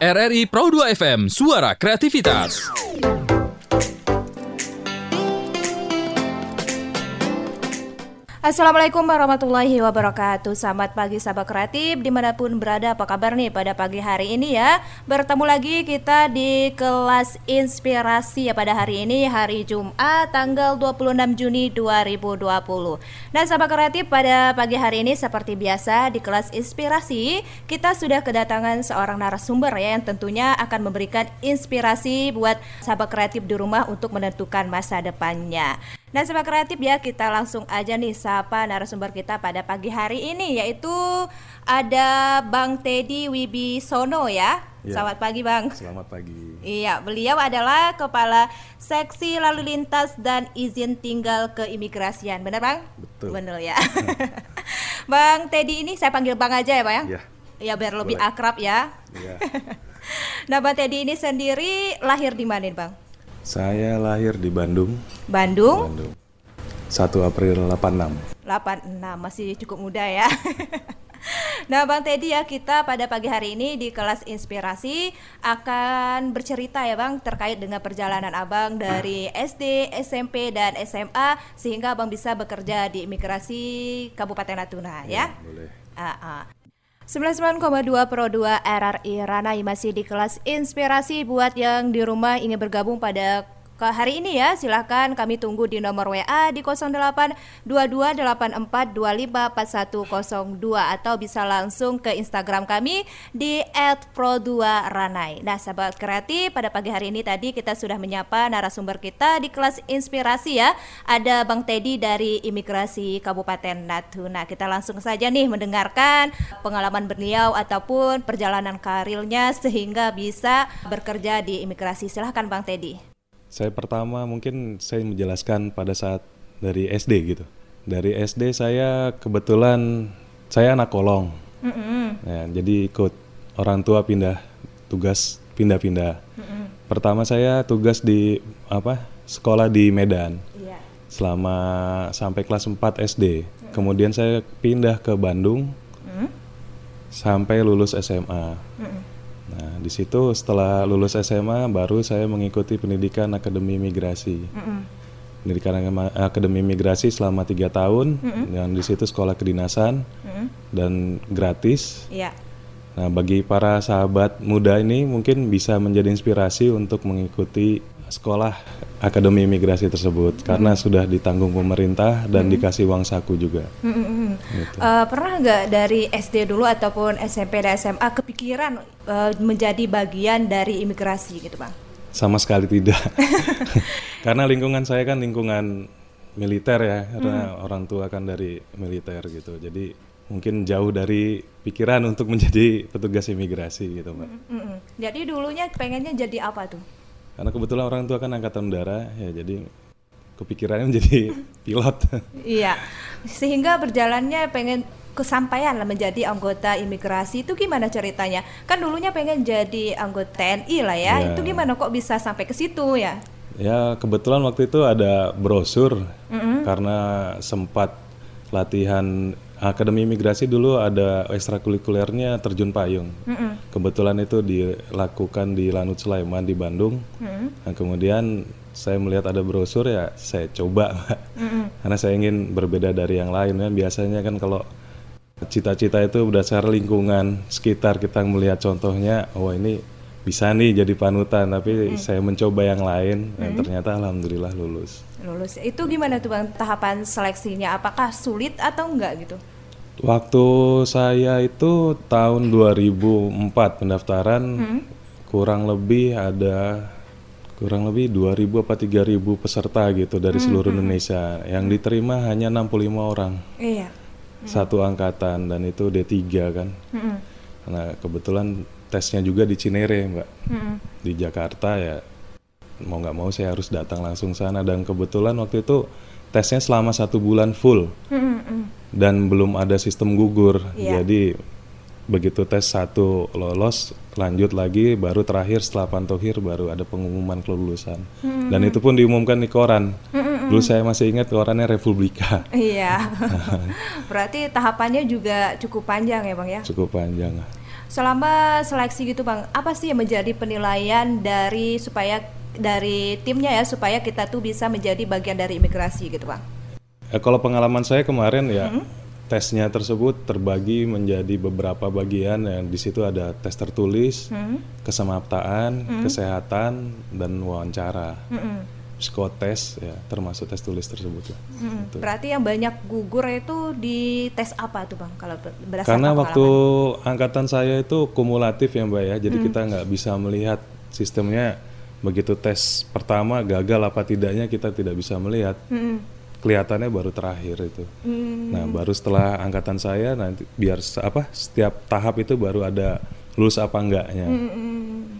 RRI Pro 2 FM, suara kreativitas. Assalamualaikum warahmatullahi wabarakatuh. Selamat pagi sahabat kreatif. Di mana pun berada apa kabar nih pada pagi hari ini ya? Bertemu lagi kita di kelas inspirasi ya pada hari ini Hari Jumat tanggal 26 Juni 2020 Dan sahabat kreatif pada pagi hari ini seperti biasa di kelas inspirasi Kita sudah kedatangan seorang narasumber ya Yang tentunya akan memberikan inspirasi buat sahabat kreatif di rumah Untuk menentukan masa depannya Nah, sobat kreatif ya, kita langsung aja nih sapa narasumber kita pada pagi hari ini yaitu ada Bang Teddy Wibisono ya. Ya. Selamat pagi, Bang. Selamat pagi. Iya, beliau adalah kepala seksi lalu lintas dan izin tinggal keimigrasian. Benar, Bang? Betul. Benar ya. bang Teddy ini saya panggil Bang aja ya, Bang ya? Ya. Ya biar lebih Boleh. akrab ya. Ya. Nah, Bang Teddy ini sendiri lahir di mana, Bang? Saya lahir di Bandung, Bandung. Bandung. 1 April 86. 86 masih cukup muda ya. nah, Bang Teddy ya kita pada pagi hari ini di kelas inspirasi akan bercerita ya Bang terkait dengan perjalanan Abang dari SD, SMP dan SMA sehingga Abang bisa bekerja di imigrasi Kabupaten Natuna ya. Boleh. Ah, ah. 99,2 Pro 2 RRI Ranai masih di kelas inspirasi buat yang di rumah ingin bergabung pada ke hari ini ya silahkan kami tunggu di nomor WA di 082284254102 atau bisa langsung ke Instagram kami di @pro2ranai. Nah, sahabat kreatif pada pagi hari ini tadi kita sudah menyapa narasumber kita di kelas inspirasi ya. Ada Bang Teddy dari Imigrasi Kabupaten Natuna. Kita langsung saja nih mendengarkan pengalaman beliau ataupun perjalanan karirnya sehingga bisa bekerja di imigrasi. Silahkan Bang Teddy. Saya pertama mungkin saya menjelaskan pada saat dari SD gitu. Dari SD saya kebetulan saya anak kolong. Ya, jadi ikut orang tua pindah tugas pindah-pindah. Pertama saya tugas di apa? Sekolah di Medan. Iya. selama sampai kelas 4 SD. Kemudian saya pindah ke Bandung sampai lulus SMA. Nah, di situ setelah lulus SMA baru saya mengikuti pendidikan Akademi Migrasi. Pendidikan Agama- Akademi Migrasi selama tiga tahun, dan di situ sekolah kedinasan dan gratis. Iya. Nah, bagi para sahabat muda ini mungkin bisa menjadi inspirasi untuk mengikuti sekolah Akademi Imigrasi tersebut karena sudah ditanggung pemerintah dan dikasih uang saku juga. Mm-mm. Gitu. Eh, pernah nggak dari SD dulu ataupun SMP dan SMA kepikiran eh, menjadi bagian dari imigrasi gitu bang? Sama sekali tidak. karena lingkungan saya kan lingkungan militer ya, karena orang tua kan dari militer gitu. Jadi mungkin jauh dari pikiran untuk menjadi petugas imigrasi gitu, Mbak. Mm-mm. Jadi dulunya pengennya jadi apa tuh? Karena kebetulan orang tua kan angkatan udara ya, jadi kepikirannya menjadi pilot. iya. Sehingga berjalannya pengen kesampaian lah menjadi anggota imigrasi itu gimana ceritanya? Kan dulunya pengen jadi anggota TNI lah ya. Iya. Itu gimana kok bisa sampai ke situ ya? Ya kebetulan waktu itu ada brosur karena sempat latihan Akademi Imigrasi dulu ada ekstrakurikulernya terjun payung. Kebetulan itu dilakukan di Lanut Sulaiman di Bandung. Nah, kemudian saya melihat ada brosur ya saya coba Mbak. karena saya ingin berbeda dari yang lain kan. Biasanya kan kalau cita-cita itu berdasar lingkungan sekitar kita melihat contohnya oh ini bisa nih jadi panutan tapi saya mencoba yang lain dan ternyata alhamdulillah lulus Lulus. Itu gimana tuh bang tahapan seleksinya? Apakah sulit atau enggak gitu? waktu saya itu tahun 2004 pendaftaran kurang lebih ada kurang lebih 2000 apa 3000 peserta gitu dari seluruh Indonesia. Yang diterima hanya 65 orang. Iya. satu angkatan dan itu D3 kan. Nah kebetulan tesnya juga di Cinere mbak. Di Jakarta ya mau nggak mau saya harus datang langsung sana. Dan kebetulan waktu itu tesnya selama satu bulan full. Dan belum ada sistem gugur. Iya. jadi begitu tes satu lolos lanjut lagi baru terakhir setelah pantohir baru ada pengumuman kelulusan. Dan itu pun diumumkan di koran. Dulu saya masih ingat korannya Republika. Iya. Berarti tahapannya juga cukup panjang ya bang ya. cukup panjang. Selama seleksi gitu bang, apa sih yang menjadi penilaian dari supaya dari timnya ya supaya kita tuh bisa menjadi bagian dari imigrasi gitu bang? Eh, kalau pengalaman saya kemarin ya tesnya tersebut terbagi menjadi beberapa bagian yang di situ ada tes tertulis, kesemaptaan, kesehatan dan wawancara. Psikotes ya termasuk tes tulis tersebut ya. Mm-mm. Berarti yang banyak gugur itu di tes apa tuh bang? Kalau ber- berdasarkan Karena waktu angkatan saya itu kumulatif ya mbak ya, jadi kita nggak bisa melihat sistemnya begitu tes pertama gagal apa tidaknya kita tidak bisa melihat. Kelihatannya baru terakhir itu. Nah baru setelah angkatan saya nanti biar apa setiap tahap itu baru ada lulus apa enggaknya,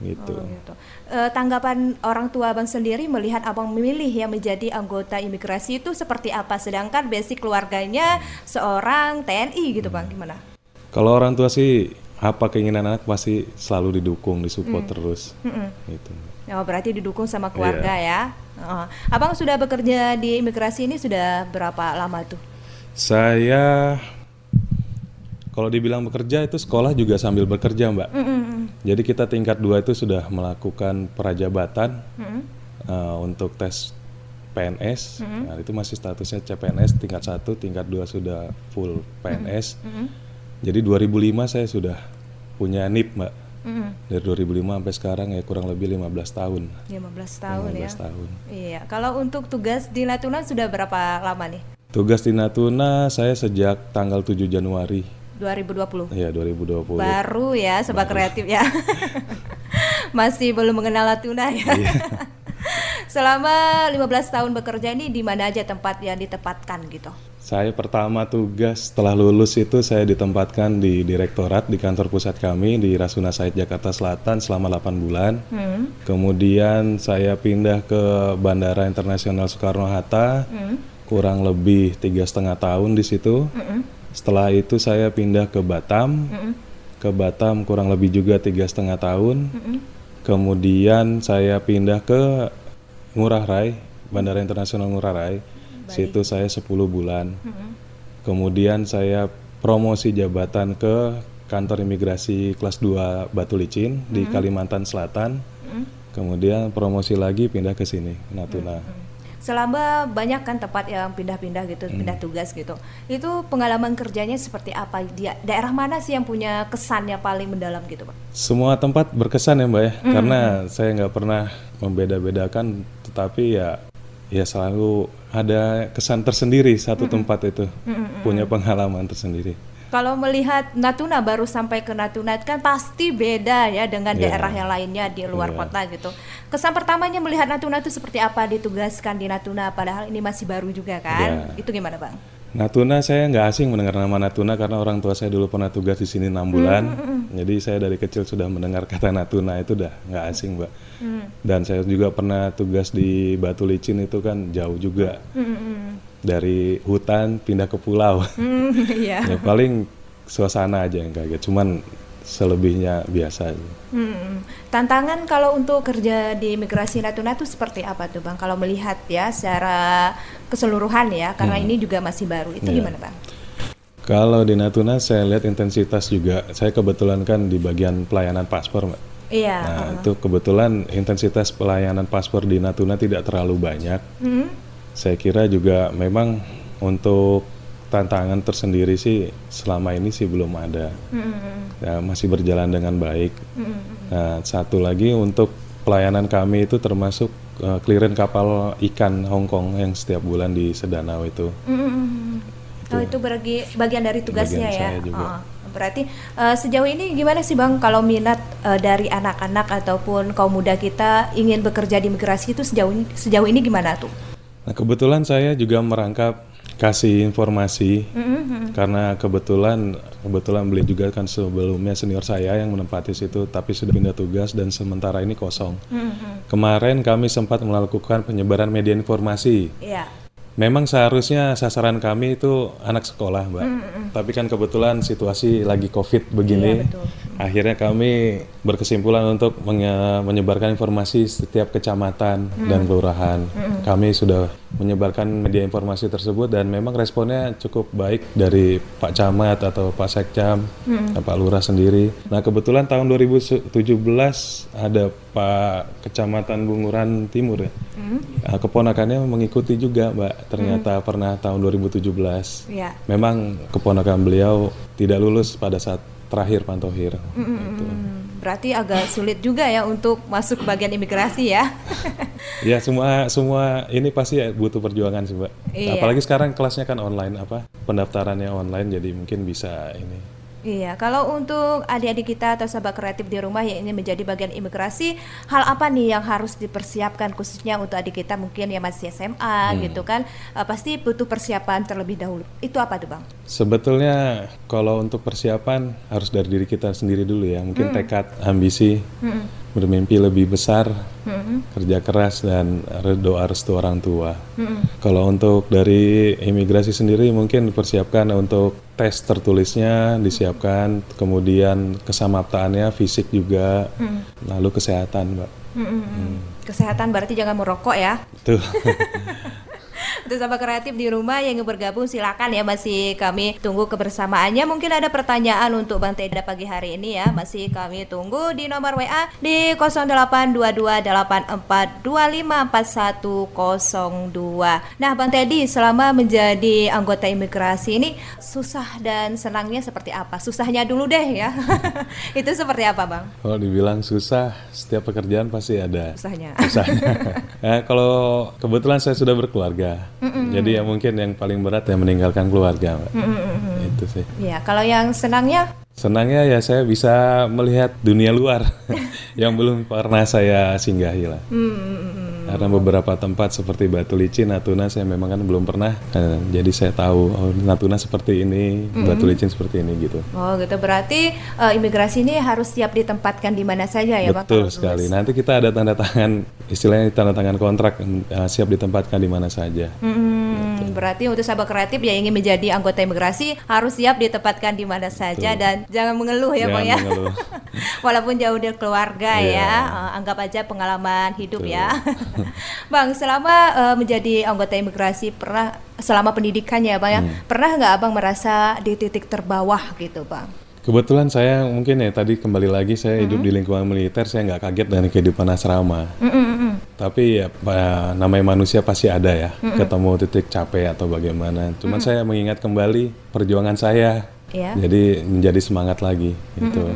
gitu. Oh, gitu. Eh, tanggapan orang tua abang sendiri melihat abang memilih yang menjadi anggota imigrasi itu seperti apa? Sedangkan basic keluarganya seorang TNI gitu bang, gimana? Kalau orang tua sih apa keinginan anak pasti selalu didukung, disupport terus, gitu. Oh, berarti didukung sama keluarga ya. Oh. Abang sudah bekerja di imigrasi ini sudah berapa lama tuh? Saya kalau dibilang bekerja itu sekolah juga sambil bekerja mbak. Jadi kita tingkat dua itu sudah melakukan prajabatan eh, untuk tes PNS. Nah, itu masih statusnya CPNS tingkat satu, tingkat dua sudah full PNS. Jadi 2005 saya sudah punya NIP mbak. Dari 2005 sampai sekarang ya kurang lebih 15 tahun. 15 tahun 15 ya. tahun. Iya, kalau untuk tugas di Natuna sudah berapa lama nih? Tugas di Natuna saya sejak tanggal 7 Januari 2020. ya 2020. Baru ya, sebab kreatif ya. Masih belum mengenal Natuna ya. Iya. Selama 15 tahun bekerja ini di mana aja tempat yang ditempatkan gitu? Saya pertama tugas setelah lulus itu saya ditempatkan di direktorat di kantor pusat kami di Rasuna Said Jakarta Selatan selama 8 bulan. Kemudian saya pindah ke Bandara Internasional Soekarno Hatta kurang lebih tiga setengah tahun di situ. Setelah itu saya pindah ke Batam. Ke Batam kurang lebih juga tiga setengah tahun. Kemudian saya pindah ke Ngurah Rai, Bandara Internasional Ngurah Rai. Situ saya 10 bulan. Kemudian saya promosi jabatan ke kantor imigrasi kelas 2 Batu Licin di Kalimantan Selatan. Kemudian promosi lagi pindah ke sini, Natuna. Selama banyak kan tempat yang pindah-pindah gitu, pindah tugas gitu. Itu pengalaman kerjanya seperti apa? Di daerah mana sih yang punya kesan yang paling mendalam gitu, Pak? Semua tempat berkesan ya Mbak ya, karena saya nggak pernah membeda-bedakan, tetapi ya ya selalu ada kesan tersendiri satu tempat itu punya pengalaman tersendiri. Kalau melihat Natuna baru sampai ke Natuna kan pasti beda ya dengan Iya. daerah yang lainnya di luar Iya. kota gitu. Kesan pertamanya melihat Natuna itu seperti apa ditugaskan di Natuna padahal ini masih baru juga kan? Iya. Itu gimana, Bang? Natuna saya nggak asing mendengar nama Natuna karena orang tua saya dulu pernah tugas di sini enam bulan. Jadi saya dari kecil sudah mendengar kata Natuna itu udah nggak asing, Mbak. Dan saya juga pernah tugas di Batu Licin itu kan jauh juga. Dari hutan pindah ke pulau. Hmm, Iya. ya paling suasana aja yang kaget. Cuman selebihnya biasa. aja. Hmm, Tantangan kalau untuk kerja di imigrasi Natuna itu seperti apa tuh Bang? Kalau melihat ya secara keseluruhan ya, karena ini juga masih baru. Itu Iya. gimana Bang? Kalau di Natuna saya lihat intensitas juga. Saya kebetulan kan di bagian pelayanan paspor, Mbak. Iya. Nah, itu kebetulan intensitas pelayanan paspor di Natuna tidak terlalu banyak. Hmm, Saya kira juga memang untuk tantangan tersendiri sih selama ini sih belum ada. hmm, Ya, masih berjalan dengan baik. Nah, satu lagi untuk pelayanan kami itu termasuk uh, clearance kapal ikan Hong Kong yang setiap bulan di Sedanau itu. hmm. Oh itu bagi bagian dari tugasnya Bagian ya. saya juga. Oh, berarti eh, sejauh ini gimana sih Bang kalau minat eh, dari anak-anak ataupun kaum muda kita ingin bekerja di imigrasi itu sejauh ini sejauh ini gimana tuh? Nah, kebetulan saya juga merangkap kasih informasi karena kebetulan kebetulan beliau juga kan sebelumnya senior saya yang menempati situ tapi sudah pindah tugas dan sementara ini kosong. Kemarin kami sempat melakukan penyebaran media informasi. Iya. Memang seharusnya sasaran kami itu anak sekolah, Mbak. Tapi kan kebetulan situasi lagi Covid begini. Iya, betul. Akhirnya kami berkesimpulan untuk menye- menyebarkan informasi setiap kecamatan dan kelurahan. Kami sudah menyebarkan media informasi tersebut dan memang responnya cukup baik dari Pak Camat atau Pak Sekcam, Pak Lurah sendiri. Nah kebetulan tahun 2017 ada Pak Kecamatan Bunguran Timur ya. Nah, keponakannya mengikuti juga Mbak. Ternyata pernah tahun 2017. Ya. Memang keponakan beliau tidak lulus pada saat terakhir Pantohir. Gitu. Hmm, berarti agak sulit juga ya untuk masuk ke bagian imigrasi ya. Ya semua semua ini pasti butuh perjuangan sih Mbak. Iya. Apalagi sekarang kelasnya kan online apa pendaftarannya online jadi mungkin bisa ini. Iya, kalau untuk adik-adik kita atau sahabat kreatif di rumah yang ingin menjadi bagian imigrasi, hal apa nih yang harus dipersiapkan khususnya untuk adik kita mungkin yang masih SMA gitu kan, eh, pasti butuh persiapan terlebih dahulu. Itu apa tuh bang? Sebetulnya kalau untuk persiapan harus dari diri kita sendiri dulu ya. Mungkin tekad, ambisi, bermimpi lebih besar, kerja keras dan doa restu orang tua. Kalau untuk dari imigrasi sendiri mungkin dipersiapkan untuk tes tertulisnya disiapkan, kemudian kesamaptaannya, fisik juga, lalu kesehatan, Mbak. Kesehatan berarti jangan merokok ya. Tuh. Untuk sahabat kreatif di rumah yang bergabung silakan ya masih kami tunggu kebersamaannya. Mungkin ada pertanyaan untuk Bang Teda pagi hari ini ya. Masih kami tunggu di nomor WA di 082284254102. Nah, Bang Teddy selama menjadi anggota imigrasi ini susah dan senangnya seperti apa? Susahnya dulu deh ya. Itu seperti apa, Bang? Kalau dibilang susah, setiap pekerjaan pasti ada Susahnya. susahnya. Nah, kalau kebetulan saya sudah berkeluarga, jadi ya mungkin yang paling berat ya meninggalkan keluarga, Mbak. Itu sih. Ya, kalau yang senangnya Senangnya ya saya bisa melihat dunia luar yang belum pernah saya singgahi lah. Karena beberapa tempat seperti Batu Licin, Natuna saya memang kan belum pernah. Eh, jadi saya tahu oh Natuna seperti ini, Batu Licin seperti ini gitu. Oh gitu berarti eh, imigrasi ini harus siap ditempatkan di mana saja ya bang? Betul sekali. Nanti kita ada tanda tangan, istilahnya tanda tangan kontrak eh, siap ditempatkan di mana saja. Hmm, berarti untuk sahabat kreatif yang ingin menjadi anggota imigrasi harus siap ditempatkan di mana saja dan jangan mengeluh ya bang Jangan ya. mengeluh. Walaupun jauh dari keluarga Iya. ya, eh, anggap aja pengalaman hidup ya. bang selama eh, menjadi anggota imigrasi pernah selama pendidikannya ya bang ya, Hmm. pernah nggak abang merasa di titik terbawah gitu bang? Kebetulan saya mungkin ya tadi kembali lagi saya hidup di lingkungan militer, saya nggak kaget dengan kehidupan asrama. Tapi ya namanya manusia pasti ada ya, ketemu titik capek atau bagaimana. Cuman saya mengingat kembali perjuangan saya, Ya. jadi menjadi semangat lagi gitu.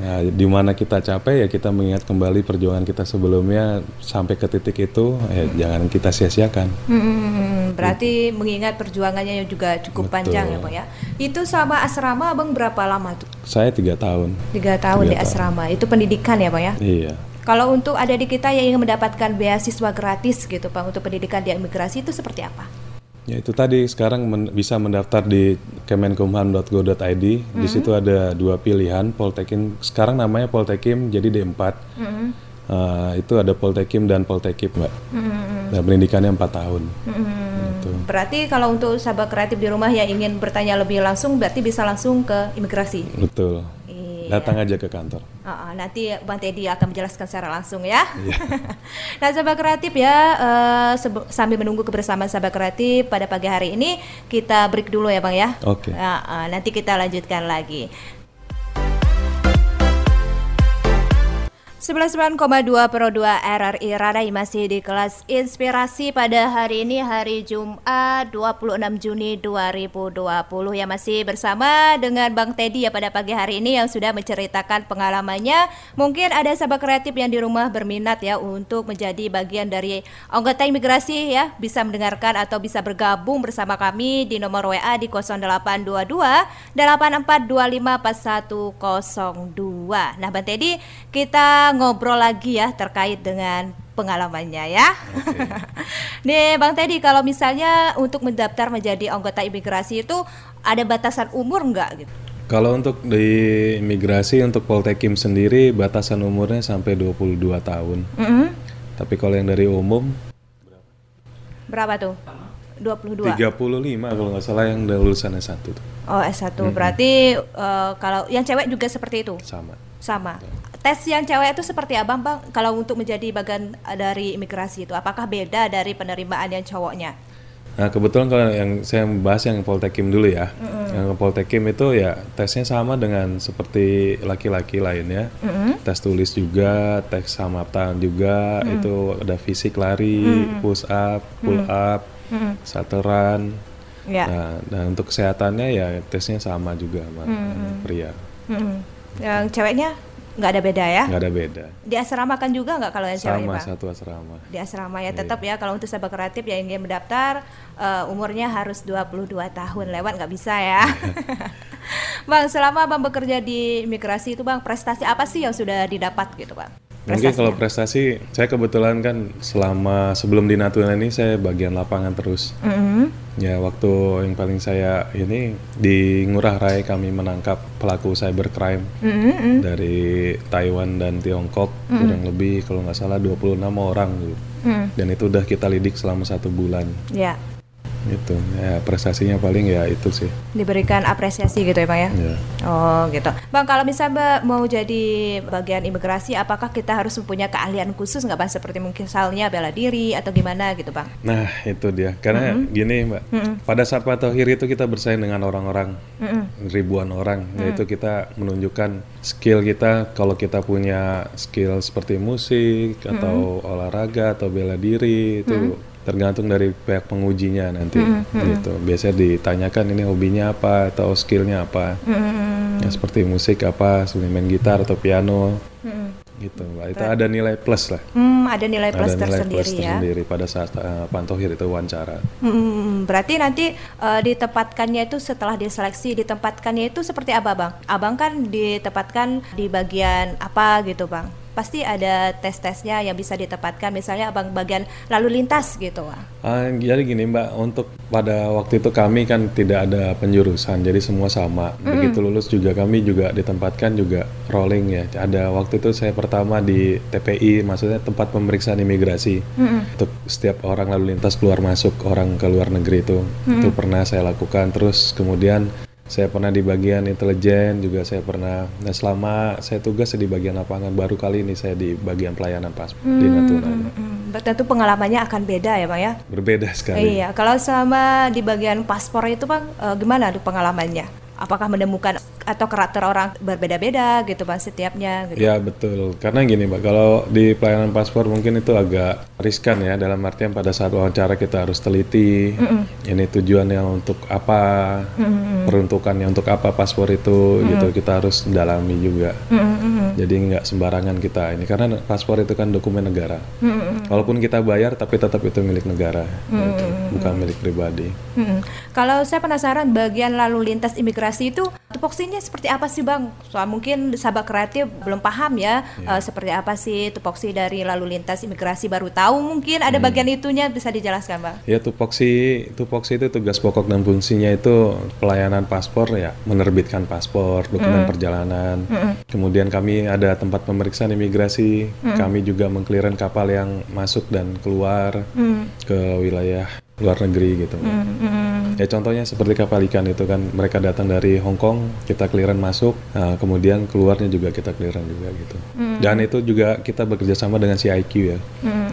Nah, di mana kita capek ya kita mengingat kembali perjuangan kita sebelumnya sampai ke titik itu, ya jangan kita sia-siakan. Hmm, berarti mengingat perjuangannya yang juga cukup Betul. panjang ya bang ya. Itu sama asrama abang berapa lama tuh? Saya tiga tahun, Tiga tahun Tiga di tahun. asrama. Itu pendidikan ya bang ya. iya. Kalau untuk adik kita yang ingin mendapatkan beasiswa gratis gitu bang untuk pendidikan di imigrasi itu seperti apa? Ya itu tadi sekarang men- bisa mendaftar di kemenkumham.go.id. Di situ ada dua pilihan Poltekim. Sekarang namanya Poltekim jadi D4. Eh, itu ada Poltekim dan Poltekip, Mbak. Nah, pendidikannya 4 tahun. Gitu. Berarti kalau untuk sahabat kreatif di rumah yang ingin bertanya lebih langsung berarti bisa langsung ke imigrasi. Betul. Iya. Datang aja ke kantor. Ah, nanti Bang Teddy akan menjelaskan secara langsung ya. Iya. nah, sahabat kreatif ya, sebe- sambil menunggu kebersamaan sahabat kreatif pada pagi hari ini, kita break dulu ya Bang ya. Oke. Ah, ah, nanti kita lanjutkan lagi. 99,2 Pro 2 RRI Radai masih di kelas inspirasi pada hari ini hari Jumat 26 Juni 2020 ya masih bersama dengan Bang Teddy ya pada pagi hari ini yang sudah menceritakan pengalamannya. Mungkin ada sahabat kreatif yang di rumah berminat ya untuk menjadi bagian dari anggota imigrasi ya. Bisa mendengarkan atau bisa bergabung bersama kami di nomor WA di 0822 8425 4102 nah Bang Teddy kita ngobrol lagi ya terkait dengan pengalamannya ya. Nih Bang Teddy kalau misalnya untuk mendaftar menjadi anggota imigrasi itu ada batasan umur nggak gitu? Kalau untuk di imigrasi untuk Poltekim sendiri batasan umurnya sampai 22 tahun. Mm-mm. Tapi kalau yang dari umum Berapa tuh? 22. 35 kalau nggak salah yang udah lulusan S1 tuh. Oh, S1. Berarti eh, kalau yang cewek juga seperti itu? Sama. Sama. Tes yang cewek itu seperti apa, Bang? Kalau untuk menjadi bagian dari imigrasi itu, apakah beda dari penerimaan yang cowoknya? Nah kebetulan kalau yang saya bahas yang Poltekim dulu ya. Yang Poltekim itu ya tesnya sama dengan seperti laki-laki lainnya. Tes tulis juga, tes samatan juga, itu ada fisik lari, push up, pull up, sateran. Ya. Nah, dan untuk kesehatannya ya tesnya sama juga sama pria. Mm-mm. Yang ceweknya nggak ada beda ya? Nggak ada beda. Di asrama kan juga nggak kalau yang cewek, Sama satu asrama. Di asrama ya tetap ya kalau untuk sahabat kreatif yang ingin mendaftar eh, umurnya harus 22 tahun lewat nggak bisa ya. bang, selama Bang bekerja di imigrasi itu Bang, prestasi apa sih yang sudah didapat gitu, Bang? Mungkin kalau prestasi, saya kebetulan kan selama sebelum di Natuna ini saya bagian lapangan terus. Mhm. Ya waktu yang paling saya ini di Ngurah Rai kami menangkap pelaku cybercrime Mhm, dari Taiwan dan Tiongkok kurang lebih kalau nggak salah 26 orang gitu. mhm. Dan itu udah kita lidik selama satu bulan. Ya, Gitu. Ya prestasinya paling ya itu sih. diberikan apresiasi gitu ya, Bang ya? Ya. Oh gitu, bang. Kalau misalnya Mbak mau jadi bagian imigrasi, apakah kita harus mempunyai keahlian khusus nggak bang? Seperti mungkin misalnya bela diri atau gimana gitu bang? Nah itu dia. Karena gini mbak, pada saat patohir itu kita bersaing dengan orang-orang ribuan orang, yaitu kita menunjukkan skill kita. Kalau kita punya skill seperti musik atau olahraga atau bela diri itu tergantung dari pihak pengujinya nanti. Gitu. Biasanya ditanyakan ini hobinya apa atau skillnya apa. Ya, seperti musik apa, seperti main gitar atau piano. Gitu mbak. Itu ada nilai plus lah. Hmm, ada nilai plus ada nilai tersendiri plus ya. tersendiri pada saat uh, pantohir itu wawancara. Hmm, berarti nanti eh, ditempatkannya itu setelah diseleksi ditempatkannya itu seperti apa bang? Abang kan ditempatkan di bagian apa gitu bang? Pasti ada tes-tesnya yang bisa ditempatkan misalnya abang bagian lalu lintas gitu. Ah, jadi gini Mbak, untuk pada waktu itu kami kan tidak ada penjurusan, jadi semua sama. Begitu lulus juga kami juga ditempatkan juga rolling ya. Ada waktu itu saya pertama di TPI, maksudnya tempat pemeriksaan imigrasi. Untuk setiap orang lalu lintas keluar masuk orang ke luar negeri itu, itu pernah saya lakukan. Terus kemudian saya pernah di bagian intelijen juga saya pernah. Nah selama saya tugas di bagian lapangan, baru kali ini saya di bagian pelayanan paspor di Natuna. Hmm, tentu pengalamannya akan beda ya bang ya. Berbeda sekali. Iya, kalau selama di bagian paspor itu bang, eh, gimana tuh pengalamannya? Apakah menemukan atau karakter orang berbeda-beda gitu bang setiapnya? Gitu? Ya betul, karena gini mbak, kalau di pelayanan paspor mungkin itu agak riskan ya dalam artian pada saat wawancara kita harus teliti, ini tujuannya untuk apa, peruntukannya untuk apa paspor itu, gitu kita harus dalami juga. Jadi nggak sembarangan kita ini, karena paspor itu kan dokumen negara. Walaupun kita bayar, tapi tetap itu milik negara, gitu, bukan milik pribadi. Mm-mm. Kalau saya penasaran bagian lalu lintas imigrasi itu tupoksinya seperti apa sih bang? Soal mungkin sahabat kreatif belum paham ya Iya. eh, seperti apa sih tupoksi dari lalu lintas imigrasi baru tahu mungkin Hmm. ada bagian itunya bisa dijelaskan bang? Ya tupoksi, tupoksi itu tugas pokok dan fungsinya itu pelayanan paspor ya, menerbitkan paspor, dokumen perjalanan. Kemudian kami ada tempat pemeriksaan imigrasi, kami juga mengkliren kapal yang masuk dan keluar ke wilayah luar negeri gitu. Ya contohnya seperti kapal ikan itu kan mereka datang dari Hong Kong, kita clearan masuk, nah, kemudian keluarnya juga kita clearan juga gitu. Dan itu juga kita bekerja sama dengan CIQ ya,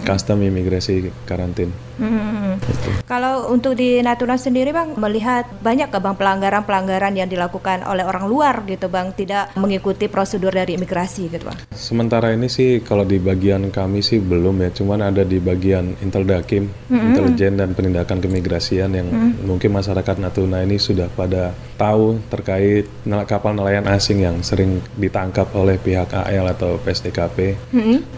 Custom Imigrasi Karantin. Gitu. Kalau untuk di Natuna sendiri bang melihat banyak ke bang pelanggaran-pelanggaran yang dilakukan oleh orang luar gitu bang tidak mengikuti prosedur dari imigrasi gitu bang? Sementara ini sih kalau di bagian kami sih belum ya, cuman ada di bagian Inteldakim, intelijen dan penindakan keimigrasian yang mungkin masyarakat Natuna ini sudah pada tahu terkait kapal nelayan asing yang sering ditangkap oleh pihak AL atau PSDKP.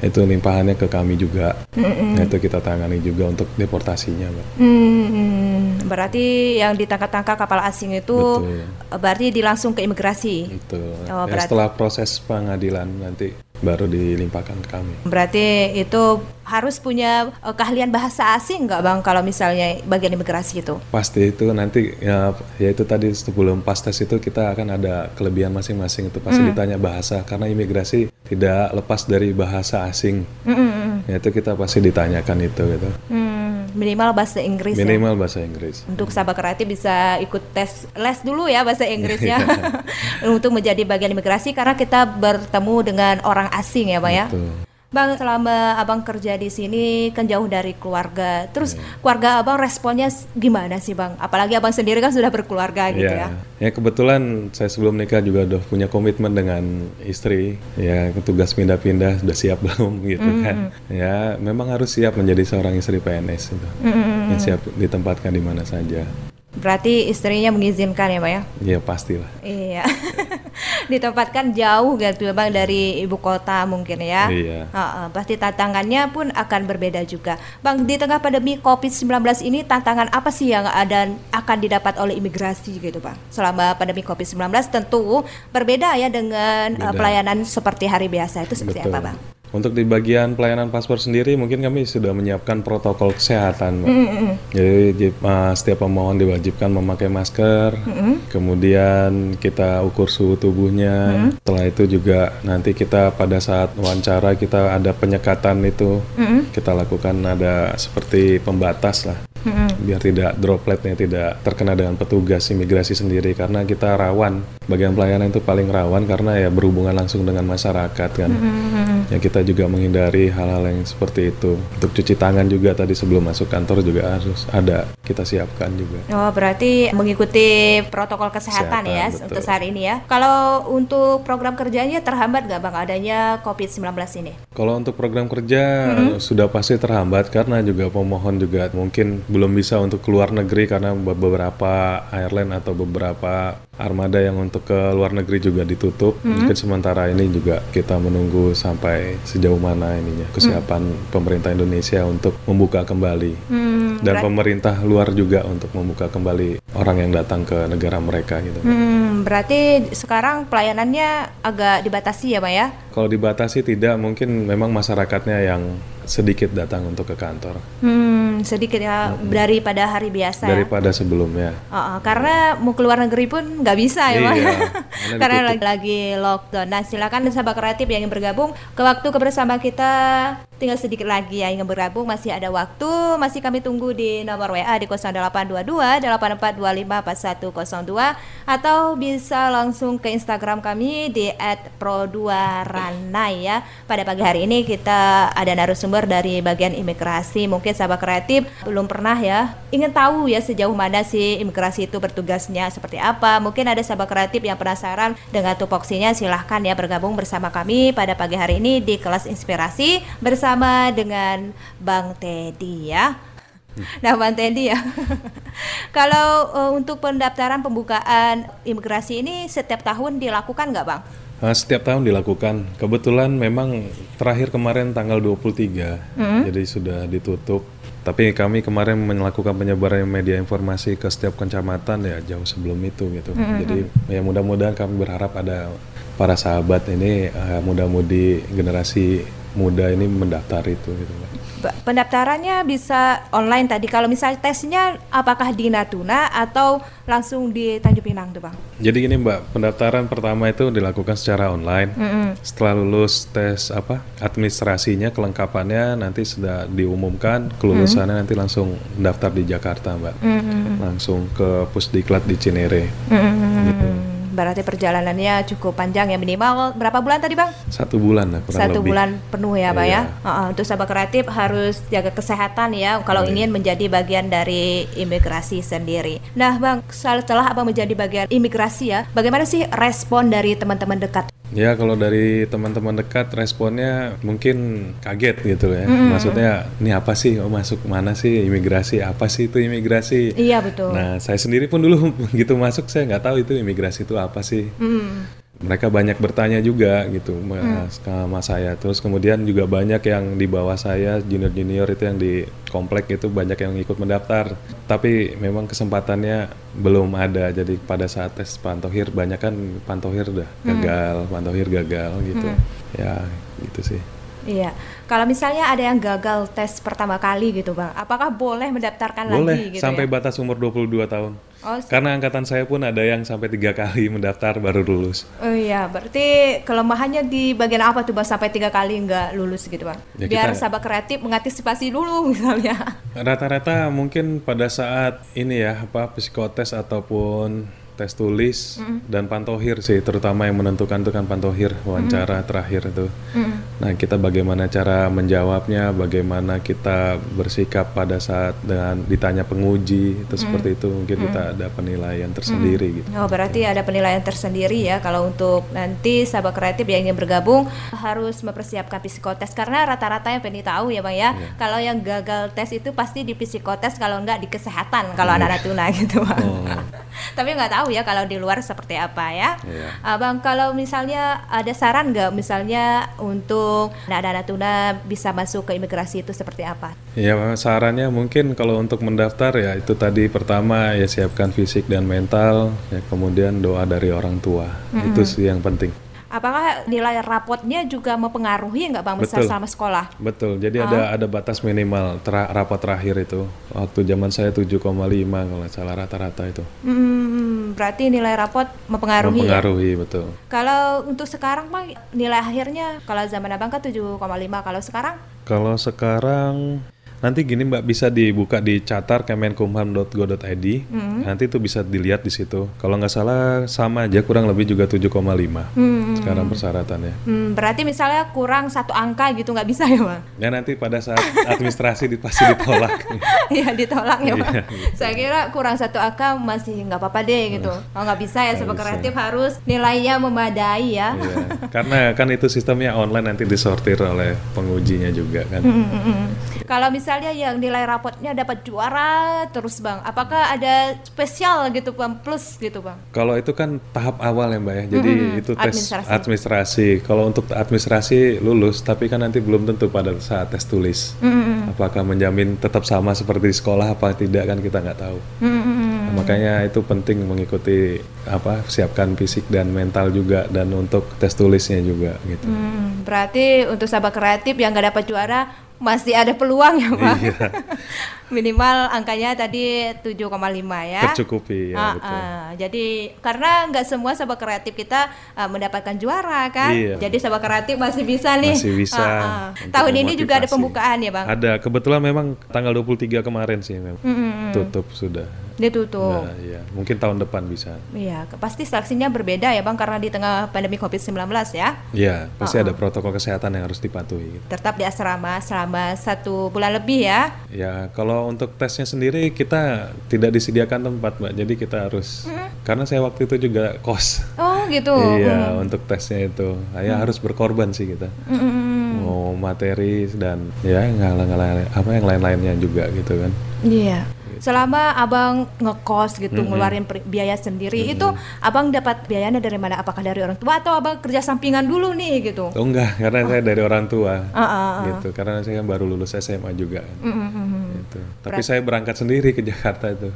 Itu limpahannya ke kami juga. Nah, itu kita tangani juga untuk deportasinya, Mbak. Hmm, berarti yang ditangkap-tangkap kapal asing itu Betul. berarti dilangsung ke imigrasi. Betul. Oh, Ya, berarti- setelah proses pengadilan nanti baru dilimpahkan ke kami. Berarti itu harus punya eh, keahlian bahasa asing nggak bang kalau misalnya bagian imigrasi itu? Pasti itu nanti ya, ya itu tadi sebelum pas tes itu kita akan ada kelebihan masing-masing itu pasti ditanya bahasa karena imigrasi tidak lepas dari bahasa asing. Ya itu kita pasti ditanyakan itu gitu. Hmm, minimal bahasa Inggris ya. Minimal bahasa Inggris. Untuk sahabat kreatif bisa ikut tes les dulu ya bahasa Inggrisnya untuk menjadi bagian imigrasi karena kita bertemu dengan orang asing ya, Pak ya. Bang, selama abang kerja di sini kan jauh dari keluarga. Terus Iya. keluarga abang responnya gimana sih, Bang? Apalagi abang sendiri kan sudah berkeluarga gitu ya. Ya. ya kebetulan saya sebelum nikah juga udah punya komitmen dengan istri. Ya tugas pindah-pindah sudah siap belum gitu kan. Ya memang harus siap menjadi seorang istri PNS itu. Yang siap ditempatkan di mana saja. Berarti istrinya mengizinkan ya, Pak ya? Ya pastilah. Iya. Ditempatkan jauh gitu ya, Bang dari ibu kota mungkin ya. Iya. Heeh, pasti tantangannya pun akan berbeda juga. Bang, di tengah pandemi Covid-19 ini tantangan apa sih yang ada akan didapat oleh imigrasi gitu, Bang? Selama pandemi Covid-19 tentu berbeda ya dengan eh, Beda. pelayanan seperti hari biasa. Itu seperti Betul. apa, Bang? Untuk di bagian pelayanan paspor sendiri mungkin kami sudah menyiapkan protokol kesehatan, Mbak. Jadi di- uh, setiap pemohon diwajibkan memakai masker, kemudian kita ukur suhu tubuhnya. Setelah itu juga nanti kita pada saat wawancara kita ada penyekatan itu, kita lakukan ada seperti pembatas lah. Biar tidak dropletnya tidak terkena dengan petugas imigrasi sendiri karena kita rawan. Bagian pelayanan itu paling rawan karena ya berhubungan langsung dengan masyarakat kan. Ya kita juga menghindari hal-hal yang seperti itu. Untuk cuci tangan juga tadi sebelum masuk kantor juga harus ada kita siapkan juga. Oh, berarti mengikuti protokol kesehatan, Kesehatan, ya betul. untuk saat ini ya. Kalau untuk program kerjanya terhambat nggak Bang? Adanya Covid-19 ini? Kalau untuk program kerja sudah pasti terhambat karena juga pemohon juga mungkin belum bisa untuk keluar negeri karena be- beberapa airline atau beberapa armada yang untuk ke luar negeri juga ditutup. Mungkin sementara ini juga kita menunggu sampai sejauh mana ininya kesiapan pemerintah Indonesia untuk membuka kembali dan pemerintah luar juga untuk membuka kembali orang yang datang ke negara mereka gitu. Hmm, berarti sekarang pelayanannya agak dibatasi ya, Bang ya? Kalau dibatasi tidak, mungkin memang masyarakatnya yang sedikit datang untuk ke kantor Hmm, sedikit ya daripada hari biasa ya. daripada sebelumnya. Oh, oh, karena mau keluar negeri pun nggak bisa ya. Iya, karena lagi, lagi lockdown. Nah, silakan sahabat kreatif yang ingin bergabung ke waktu kebersama kita tinggal sedikit lagi ya ingin bergabung masih ada waktu masih kami tunggu di nomor WA di 0822 8425 4102 atau bisa langsung ke Instagram kami di @pro2ranai ya. Pada pagi hari ini kita ada narasumber dari bagian imigrasi. Mungkin sahabat kreatif belum pernah ya ingin tahu ya sejauh mana sih imigrasi itu bertugasnya seperti apa. Mungkin ada sahabat kreatif yang penasaran dengan tupoksinya silahkan ya bergabung bersama kami pada pagi hari ini di kelas inspirasi bersama dengan Bang Teddy ya. Nah, Bang Teddy ya. Kalau eh, untuk pendaftaran pembukaan imigrasi ini setiap tahun dilakukan nggak, Bang? Nah, setiap tahun dilakukan. Kebetulan memang terakhir kemarin tanggal 23, jadi sudah ditutup. Tapi kami kemarin melakukan penyebaran media informasi ke setiap kecamatan ya jauh sebelum itu gitu. Jadi ya mudah-mudahan kami berharap ada para sahabat ini eh, muda-mudi generasi muda ini mendaftar itu gitu. Pendaftarannya bisa online tadi. Kalau misalnya tesnya apakah di Natuna atau langsung di Tanjung Pinang tuh, Bang? Jadi gini Mbak, pendaftaran pertama itu dilakukan secara online. Setelah lulus tes apa administrasinya, kelengkapannya nanti sudah diumumkan, kelulusannya nanti langsung daftar di Jakarta Mbak, langsung ke Pusdiklat di Cinere. Hmm, Berarti perjalanannya cukup panjang ya minimal berapa bulan tadi, Bang? Satu bulan lah kurang Satu lebih. bulan penuh ya, Pak ya. Iya. Heeh, untuk sahabat kreatif harus jaga kesehatan ya kalau Iya. ingin menjadi bagian dari imigrasi sendiri. Nah, Bang, setelah Abang menjadi bagian imigrasi ya, bagaimana sih respon dari teman-teman dekat? Ya kalau dari teman-teman dekat responnya mungkin kaget gitu ya. Maksudnya ini apa sih? Oh masuk mana sih imigrasi? Apa sih itu imigrasi? Iya, betul. Nah, saya sendiri pun dulu begitu masuk saya nggak tahu itu imigrasi itu apa sih. Hmm. Mereka banyak bertanya juga gitu mas, sama saya. Terus kemudian juga banyak yang di bawah saya junior-junior itu yang di komplek itu banyak yang ikut mendaftar. Tapi memang kesempatannya belum ada. Jadi pada saat tes pantohir banyak kan pantohir udah gagal, pantohir gagal gitu. Ya gitu sih. Iya. Kalau misalnya ada yang gagal tes pertama kali gitu, Bang, apakah boleh mendaftarkan Boleh lagi gitu sampai ya? batas umur 22 tahun. Oh, Karena angkatan saya pun ada yang sampai tiga kali mendaftar baru lulus. Oh iya, berarti kelemahannya di bagian apa tuh bang sampai tiga kali nggak lulus gitu bang? Ya, Biar kita- sahabat kreatif mengantisipasi dulu misalnya. Rata-rata mungkin pada saat ini ya apa psikotes ataupun tes tulis dan pantohir sih terutama yang menentukan itu kan pantohir wawancara terakhir itu. Nah kita bagaimana cara menjawabnya, bagaimana kita bersikap pada saat dengan ditanya penguji itu seperti itu mungkin kita ada penilaian tersendiri gitu. Oh berarti ada penilaian tersendiri ya kalau untuk nanti sahabat kreatif yang ingin bergabung harus mempersiapkan psikotes karena rata-rata yang pengen tahu ya bang ya kalau yang gagal tes itu pasti di psikotes kalau enggak di kesehatan kalau anak-anak tuna gitu bang. Oh. Tapi nggak tahu ya kalau di luar seperti apa ya. Iya. Abang kalau misalnya ada saran nggak misalnya untuk anak-anak tuna bisa masuk ke imigrasi itu seperti apa? Ya sarannya mungkin kalau untuk mendaftar ya itu tadi pertama ya siapkan fisik dan mental ya kemudian doa dari orang tua itu sih yang penting Apakah nilai rapotnya juga mempengaruhi nggak bang besar Betul. sama sekolah? betul jadi ada ada batas minimal tera- rapat terakhir itu waktu zaman saya 7,5 kalau nggak salah rata-rata itu Hmm, berarti nilai rapot mempengaruhi. ya? mempengaruhi betul Kalau untuk sekarang bang nilai akhirnya kalau zaman abang kan 7,5 kalau sekarang kalau sekarang nanti gini mbak bisa dibuka di catar kemenkumham.go.id nanti itu bisa dilihat di situ kalau nggak salah sama aja kurang lebih juga 7,5 sekarang persyaratannya hmm, berarti misalnya kurang satu angka gitu nggak bisa ya bang? Ya nanti pada saat administrasi di- pasti ditolak. Iya ditolak ya bang. Iya, Saya kira kurang satu angka masih nggak apa-apa deh gitu. Oh nggak bisa ya bisa. kreatif harus nilainya memadai ya. Iya. Karena kan itu sistemnya online nanti disortir oleh pengujinya juga kan. Mm-mm. Kalau misalnya yang nilai rapotnya dapat juara terus bang, apakah ada spesial gitu bang plus gitu bang? Kalau itu kan tahap awal ya mbak ya. Jadi itu tes Administrasi. administrasi. Kalau untuk administrasi lulus, tapi kan nanti belum tentu pada saat tes tulis. Apakah menjamin tetap sama seperti di sekolah apa tidak kan kita nggak tahu. Nah, makanya itu penting mengikuti apa siapkan fisik dan mental juga dan untuk tes tulisnya juga gitu. Hmm, berarti untuk sahabat kreatif yang nggak dapat juara masih ada peluang ya bang. Iya. Minimal angkanya tadi 7,5 ya. Tercukupi ya Ah, betul. ah. Jadi karena nggak semua sahabat kreatif kita ah, mendapatkan juara kan. Iya. Jadi sahabat kreatif masih bisa nih. Masih bisa ah. untuk Tahun ini juga ada pembukaan ya bang. Ada, kebetulan memang tanggal 23 kemarin sih memang Mm-mm. tutup sudah. Ditutup. Nah, iya, mungkin tahun depan bisa. Iya, pasti seleksinya berbeda ya bang karena di tengah pandemi COVID-19 ya. Iya, pasti ada protokol kesehatan yang harus dipatuhi. gitu. Tetap di asrama selama satu bulan lebih ya. Ya, kalau untuk tesnya sendiri kita tidak disediakan tempat, Mbak. Jadi kita harus karena saya waktu itu juga kos. Oh gitu. Iya, untuk tesnya itu. Ya harus berkorban sih kita. Mm-mm. Mau materi dan ya ngalah-ngalah apa yang lain-lainnya juga gitu kan. Iya. Selama abang ngekos gitu ngeluarin per- biaya sendiri itu abang dapat biayanya dari mana? Apakah dari orang tua atau abang kerja sampingan dulu nih gitu? Oh enggak, karena saya dari orang tua. Ah, ah. gitu karena saya kan baru lulus SMA juga kan. Mm, mm, mm, mm. gitu. tapi saya berangkat sendiri ke Jakarta itu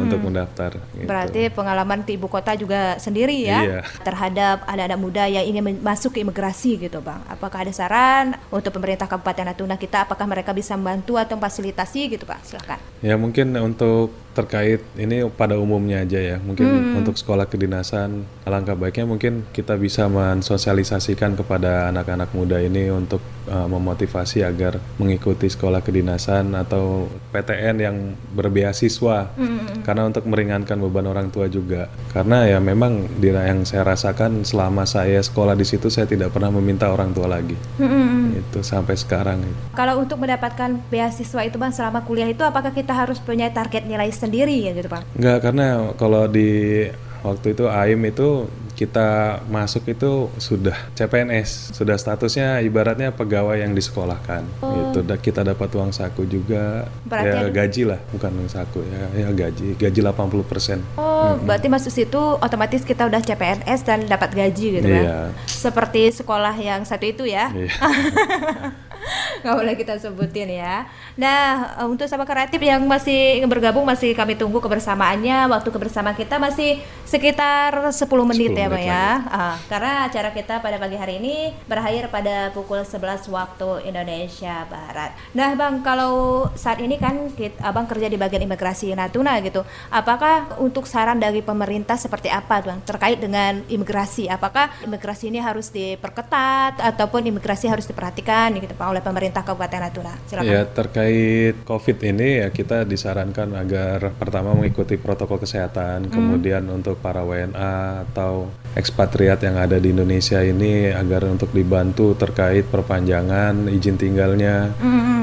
untuk mendaftar gitu. Berarti pengalaman di ibu kota juga sendiri ya Iya. terhadap anak-anak muda yang ingin masuk ke imigrasi gitu bang. Apakah ada saran untuk pemerintah Kabupaten Natuna kita? Apakah mereka bisa membantu atau fasilitasi gitu pak? Silakan. ya mungkin untuk terkait ini pada umumnya aja ya mungkin Hmm. untuk sekolah kedinasan alangkah baiknya mungkin kita bisa mensosialisasikan kepada anak-anak muda ini untuk uh, memotivasi agar mengikuti sekolah kedinasan atau PTN yang berbeasiswa Hmm. karena untuk meringankan beban orang tua juga karena ya memang di yang saya rasakan selama saya sekolah di situ saya tidak pernah meminta orang tua lagi Hmm. itu sampai sekarang. Kalau untuk mendapatkan beasiswa itu bang selama kuliah itu apakah kita harus punya target nilai sendiri ya gitu bang? Enggak, karena kalau di waktu itu AIM itu kita masuk itu sudah CPNS, sudah statusnya ibaratnya pegawai yang disekolahkan. Gitu. Da- kita dapat uang saku juga, Berarti ya ada- gaji lah, bukan uang saku ya, ya gaji, gaji 80%. Oh, berarti masuk situ otomatis kita udah CPNS dan dapat gaji gitu Iya. kan? Seperti sekolah yang satu itu ya? Iya. nggak boleh kita sebutin ya. Nah, eh, untuk sahabat kreatif yang masih bergabung masih kami tunggu kebersamaannya. Waktu kebersama kita masih sekitar 10 menit 10 ya, menit ya. Ah, karena acara kita pada pagi hari ini berakhir pada pukul 11 waktu Indonesia Barat. Nah, Bang, kalau saat ini kan kita, Abang kerja di bagian imigrasi Natuna gitu. Apakah untuk saran dari pemerintah seperti apa, Bang, terkait dengan imigrasi? Apakah imigrasi ini harus diperketat ataupun imigrasi harus diperhatikan gitu Pak oleh pemerintah Kabupaten Natuna? Silakan. Ya terkait COVID ini ya kita disarankan agar pertama mengikuti protokol kesehatan, kemudian untuk para WNA atau ekspatriat yang ada di Indonesia ini agar untuk dibantu terkait perpanjangan izin tinggalnya.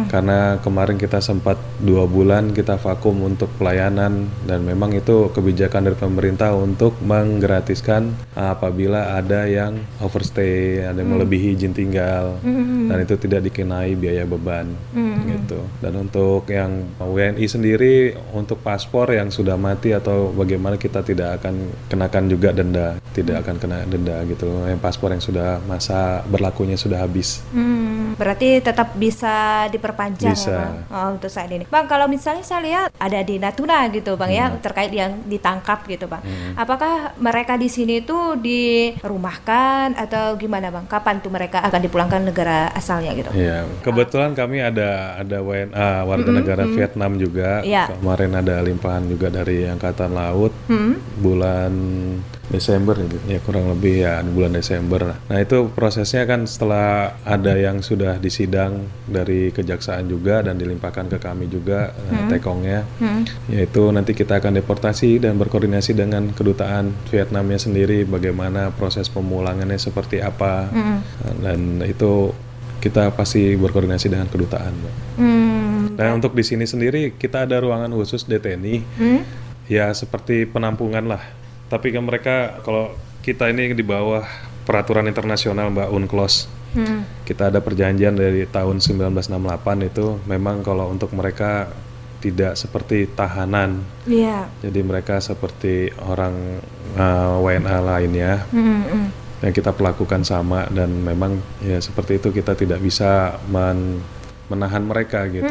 Karena kemarin kita sempat dua bulan kita vakum untuk pelayanan dan memang itu kebijakan dari pemerintah untuk menggratiskan apabila ada yang overstay, ada yang melebihi izin tinggal dan itu tidak dikenai biaya beban gitu. Dan untuk yang WNI sendiri untuk paspor yang sudah mati atau bagaimana kita tidak akan kenakan juga denda, tidak akan kena denda gitu. Yang paspor yang sudah masa berlakunya sudah habis. Hmm, berarti tetap bisa diperpanjang Bisa. ya, Bang? Oh, untuk saat ini. Bang, kalau misalnya saya lihat ada di Natuna gitu, Bang ya, Hmm. terkait yang ditangkap gitu, Bang. Apakah mereka di sini tuh dirumahkan atau gimana, Bang? Kapan tuh mereka akan dipulangkan negara asalnya gitu? Iya, kebetulan kami ada ada WNA warga negara Vietnam juga. Iya. Kemarin ada limpahan juga dari Angkatan Laut bulan Desember gitu. ya kurang lebih ya bulan Desember. Nah itu prosesnya kan setelah ada yang sudah disidang dari kejaksaan juga dan dilimpahkan ke kami juga eh, tekongnya, yaitu nanti kita akan deportasi dan berkoordinasi dengan kedutaan Vietnamnya sendiri bagaimana proses pemulangannya seperti apa. Dan itu kita pasti berkoordinasi dengan kedutaan. Hmm, Dan untuk di sini sendiri kita ada ruangan khusus DTNI, hmm? ya seperti penampungan lah. Tapi kan mereka kalau kita ini di bawah peraturan internasional Mbak UNCLOS, Hmm. kita ada perjanjian dari tahun 1968 itu memang kalau untuk mereka tidak seperti tahanan, Iya. jadi mereka seperti orang uh, WNA lainnya Hmm, hmm. yang kita perlakukan sama dan memang ya seperti itu kita tidak bisa men- menahan mereka gitu.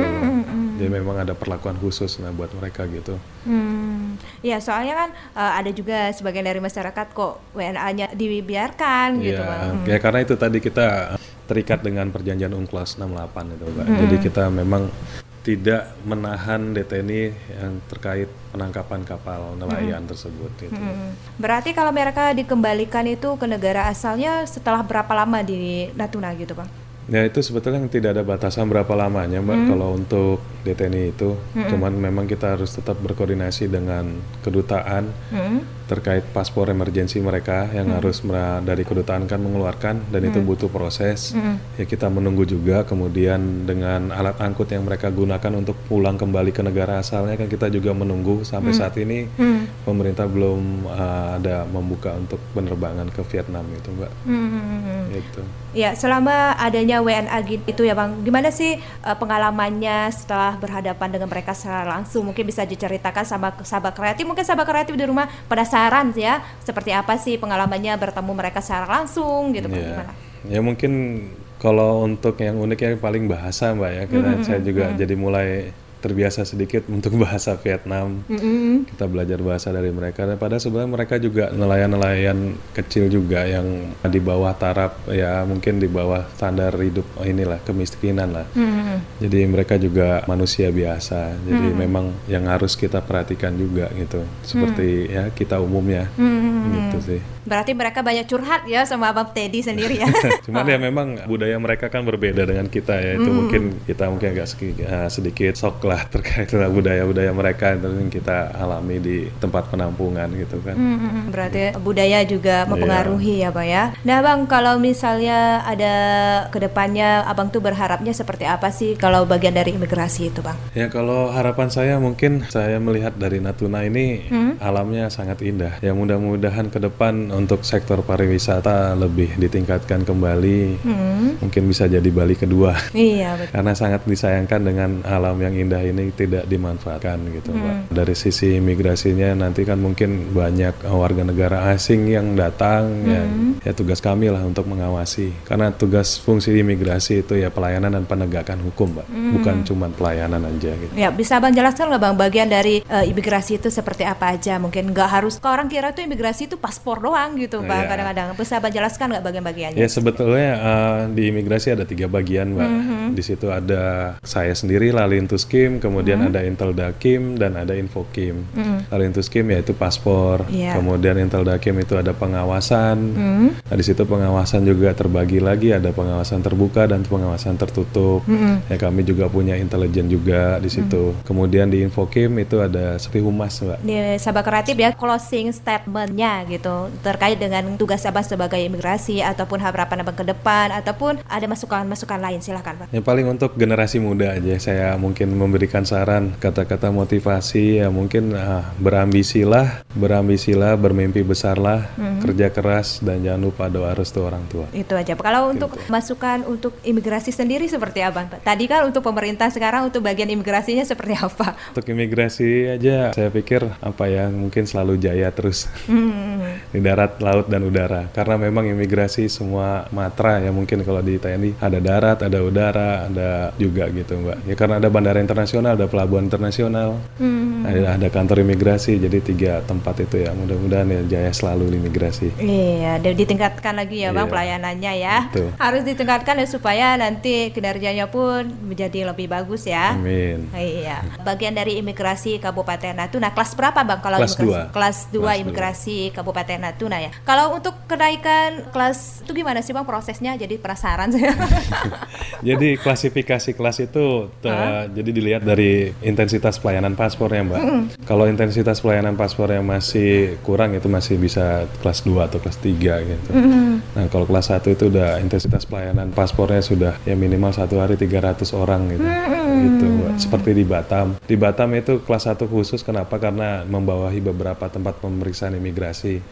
Jadi memang ada perlakuan khusus nah buat mereka gitu. Hmm, ya soalnya kan eh, ada juga sebagian dari masyarakat kok WNA-nya dibiarkan gitu, ya, Bang. ya karena itu tadi kita terikat dengan perjanjian UNCLOS 68 itu, Pak. Jadi kita memang tidak menahan DTNI yang terkait penangkapan kapal nelayan tersebut gitu. Hmm. Berarti kalau mereka dikembalikan itu ke negara asalnya setelah berapa lama di Natuna gitu, Bang? Ya itu sebetulnya yang tidak ada batasan berapa lamanya mbak kalau untuk DTNI itu, cuman memang kita harus tetap berkoordinasi dengan kedutaan. Hmm. Terkait paspor emergensi mereka yang harus mera- dari kedutaan kan mengeluarkan dan itu butuh proses. Ya kita menunggu juga kemudian dengan alat angkut yang mereka gunakan untuk pulang kembali ke negara asalnya kan kita juga menunggu sampai saat ini pemerintah belum uh, ada membuka untuk penerbangan ke Vietnam itu mbak. Hmm. Itu. Ya, selama adanya WNA itu ya Bang, gimana sih eh, pengalamannya setelah berhadapan dengan mereka secara langsung? Mungkin bisa diceritakan sama sahabat kreatif, mungkin sahabat kreatif di rumah penasaran ya, seperti apa sih pengalamannya bertemu mereka secara langsung gitu, Bang, Ya. gimana? Ya mungkin kalau untuk yang unik ya paling bahasa mbak ya karena saya juga jadi mulai terbiasa sedikit untuk bahasa Vietnam. Kita belajar bahasa dari mereka. Dan padahal sebenarnya mereka juga nelayan-nelayan kecil juga yang di bawah taraf ya mungkin di bawah standar hidup inilah kemiskinan lah. Jadi mereka juga manusia biasa. Jadi memang yang harus kita perhatikan juga gitu. Seperti ya kita umumnya gitu sih. Berarti mereka banyak curhat ya sama Abang Teddy sendiri ya. Cuman ya memang budaya mereka kan berbeda dengan kita ya. Itu mungkin kita mungkin agak eh, sedikit shock lah terkait dengan budaya-budaya mereka yang kita alami di tempat penampungan gitu kan. Hmm, berarti budaya juga mempengaruhi ya, Bang ya. Nah, Bang, kalau misalnya ada ke depannya, Abang tuh berharapnya seperti apa sih kalau bagian dari imigrasi itu, Bang? Ya kalau harapan saya mungkin saya melihat dari Natuna ini alamnya sangat indah. Ya mudah-mudahan ke depan untuk sektor pariwisata lebih ditingkatkan kembali, mungkin bisa jadi Bali kedua. Iya, betul. Karena sangat disayangkan dengan alam yang indah ini tidak dimanfaatkan gitu, Mbak. Dari sisi imigrasinya nanti kan mungkin banyak warga negara asing yang datang ya, ya tugas kami lah untuk mengawasi. Karena tugas fungsi imigrasi itu ya pelayanan dan penegakan hukum, Mbak. Bukan cuma pelayanan aja gitu. Ya, bisa Bang jelaskan nggak Bang bagian dari eh, imigrasi itu seperti apa aja? Mungkin nggak harus, kalau orang kira tuh imigrasi itu paspor doang gitu Bang Iya. kadang-kadang. Bisa Bang jelaskan nggak bagian-bagiannya? Ya sebetulnya eh, di imigrasi ada tiga bagian, Mbak. Di situ ada saya sendiri Lalintuskim, kemudian ada Inteldakim dan ada Infokim. Lalintuskim yaitu paspor, Iya. kemudian Inteldakim itu ada pengawasan. Nah di situ pengawasan juga terbagi lagi, ada pengawasan terbuka dan pengawasan tertutup. Ya kami juga punya intelijen juga di situ. Kemudian di Infokim itu ada seperti humas, Mbak. di Sabah Kreatif ya closing statementnya gitu terkait dengan tugas Sabah sebagai imigrasi ataupun harapan abang ke depan ataupun ada masukan-masukan lain silahkan Pak. Yang paling untuk generasi muda aja saya mungkin memberikan saran kata-kata motivasi ya mungkin ah, berambisilah, berambisilah, bermimpi besarlah, kerja keras dan jangan lupa doa restu orang tua. Itu aja. Kalau untuk masukan untuk imigrasi sendiri seperti apa Pak? Tadi kan untuk pemerintah sekarang untuk bagian imigrasinya seperti apa? Untuk imigrasi aja saya pikir apa ya mungkin selalu jaya terus di darat, laut dan udara karena memang imigrasi semua matra ya mungkin kalau di TNI ada darat, ada udara, ada juga gitu mbak. Ya karena ada bandara internasional, ada pelabuhan internasional, ada, ada kantor imigrasi jadi tiga tempat itu ya mudah-mudahan ya jaya selalu imigrasi. Iya, dan ditingkatkan lagi ya Bang Iya. pelayanannya ya. Betul. Harus ditingkatkan ya supaya nanti kinerjanya pun menjadi lebih bagus ya. Amin. Iya, bagian dari imigrasi Kabupaten Natuna kelas berapa bang kalau Kelas imigrasi? dua. Kelas 2 Kelas dua. imigrasi Kabupaten Natuna ya. Kalau untuk kenaikan kelas itu gimana sih bang prosesnya? Jadi penasaran saya. Jadi klasifikasi kelas itu te- jadi dilihat dari intensitas pelayanan paspornya, Mbak. Kalau intensitas pelayanan paspornya masih kurang itu masih bisa kelas 2 atau kelas 3 gitu. Nah, kalau kelas 1 itu udah intensitas pelayanan paspornya sudah ya minimal satu hari 300 orang gitu. Gitu, Mbak. Seperti di Batam. Di Batam itu kelas 1 khusus kenapa? Karena membawahi beberapa tempat pemeriksaan imigrasi.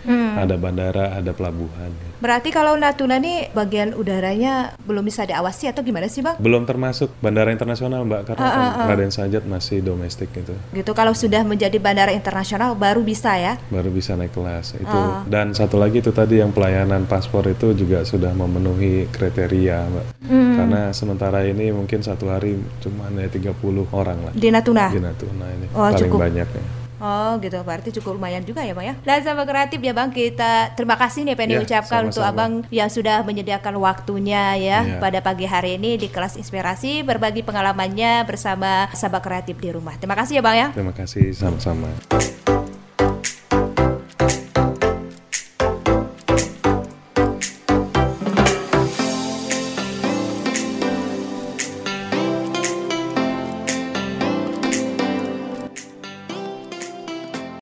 Ada bandara, ada pelabuhan. Berarti kalau Natuna nih bagian udaranya belum bisa diawasi atau gimana sih bang? Belum termasuk bandara internasional, Mbak, karena kan Raden Sajat masih domestik gitu. Gitu kalau sudah menjadi bandara internasional baru bisa ya? baru bisa naik kelas itu dan satu lagi itu tadi yang pelayanan paspor itu juga sudah memenuhi kriteria mbak karena sementara ini mungkin satu hari cuma ya 30 orang lah Di Natuna. di Natuna ini Oh, paling cukup. banyak ya Oh gitu, berarti cukup lumayan juga ya Bang ya. Dan sama kreatif ya Bang, kita terima kasih nih Penny Ya, ucapkan untuk sama-sama. Abang yang sudah menyediakan waktunya ya Iya. pada pagi hari ini di kelas inspirasi berbagi pengalamannya bersama sahabat kreatif di rumah. Terima kasih ya Bang ya. terima kasih sama-sama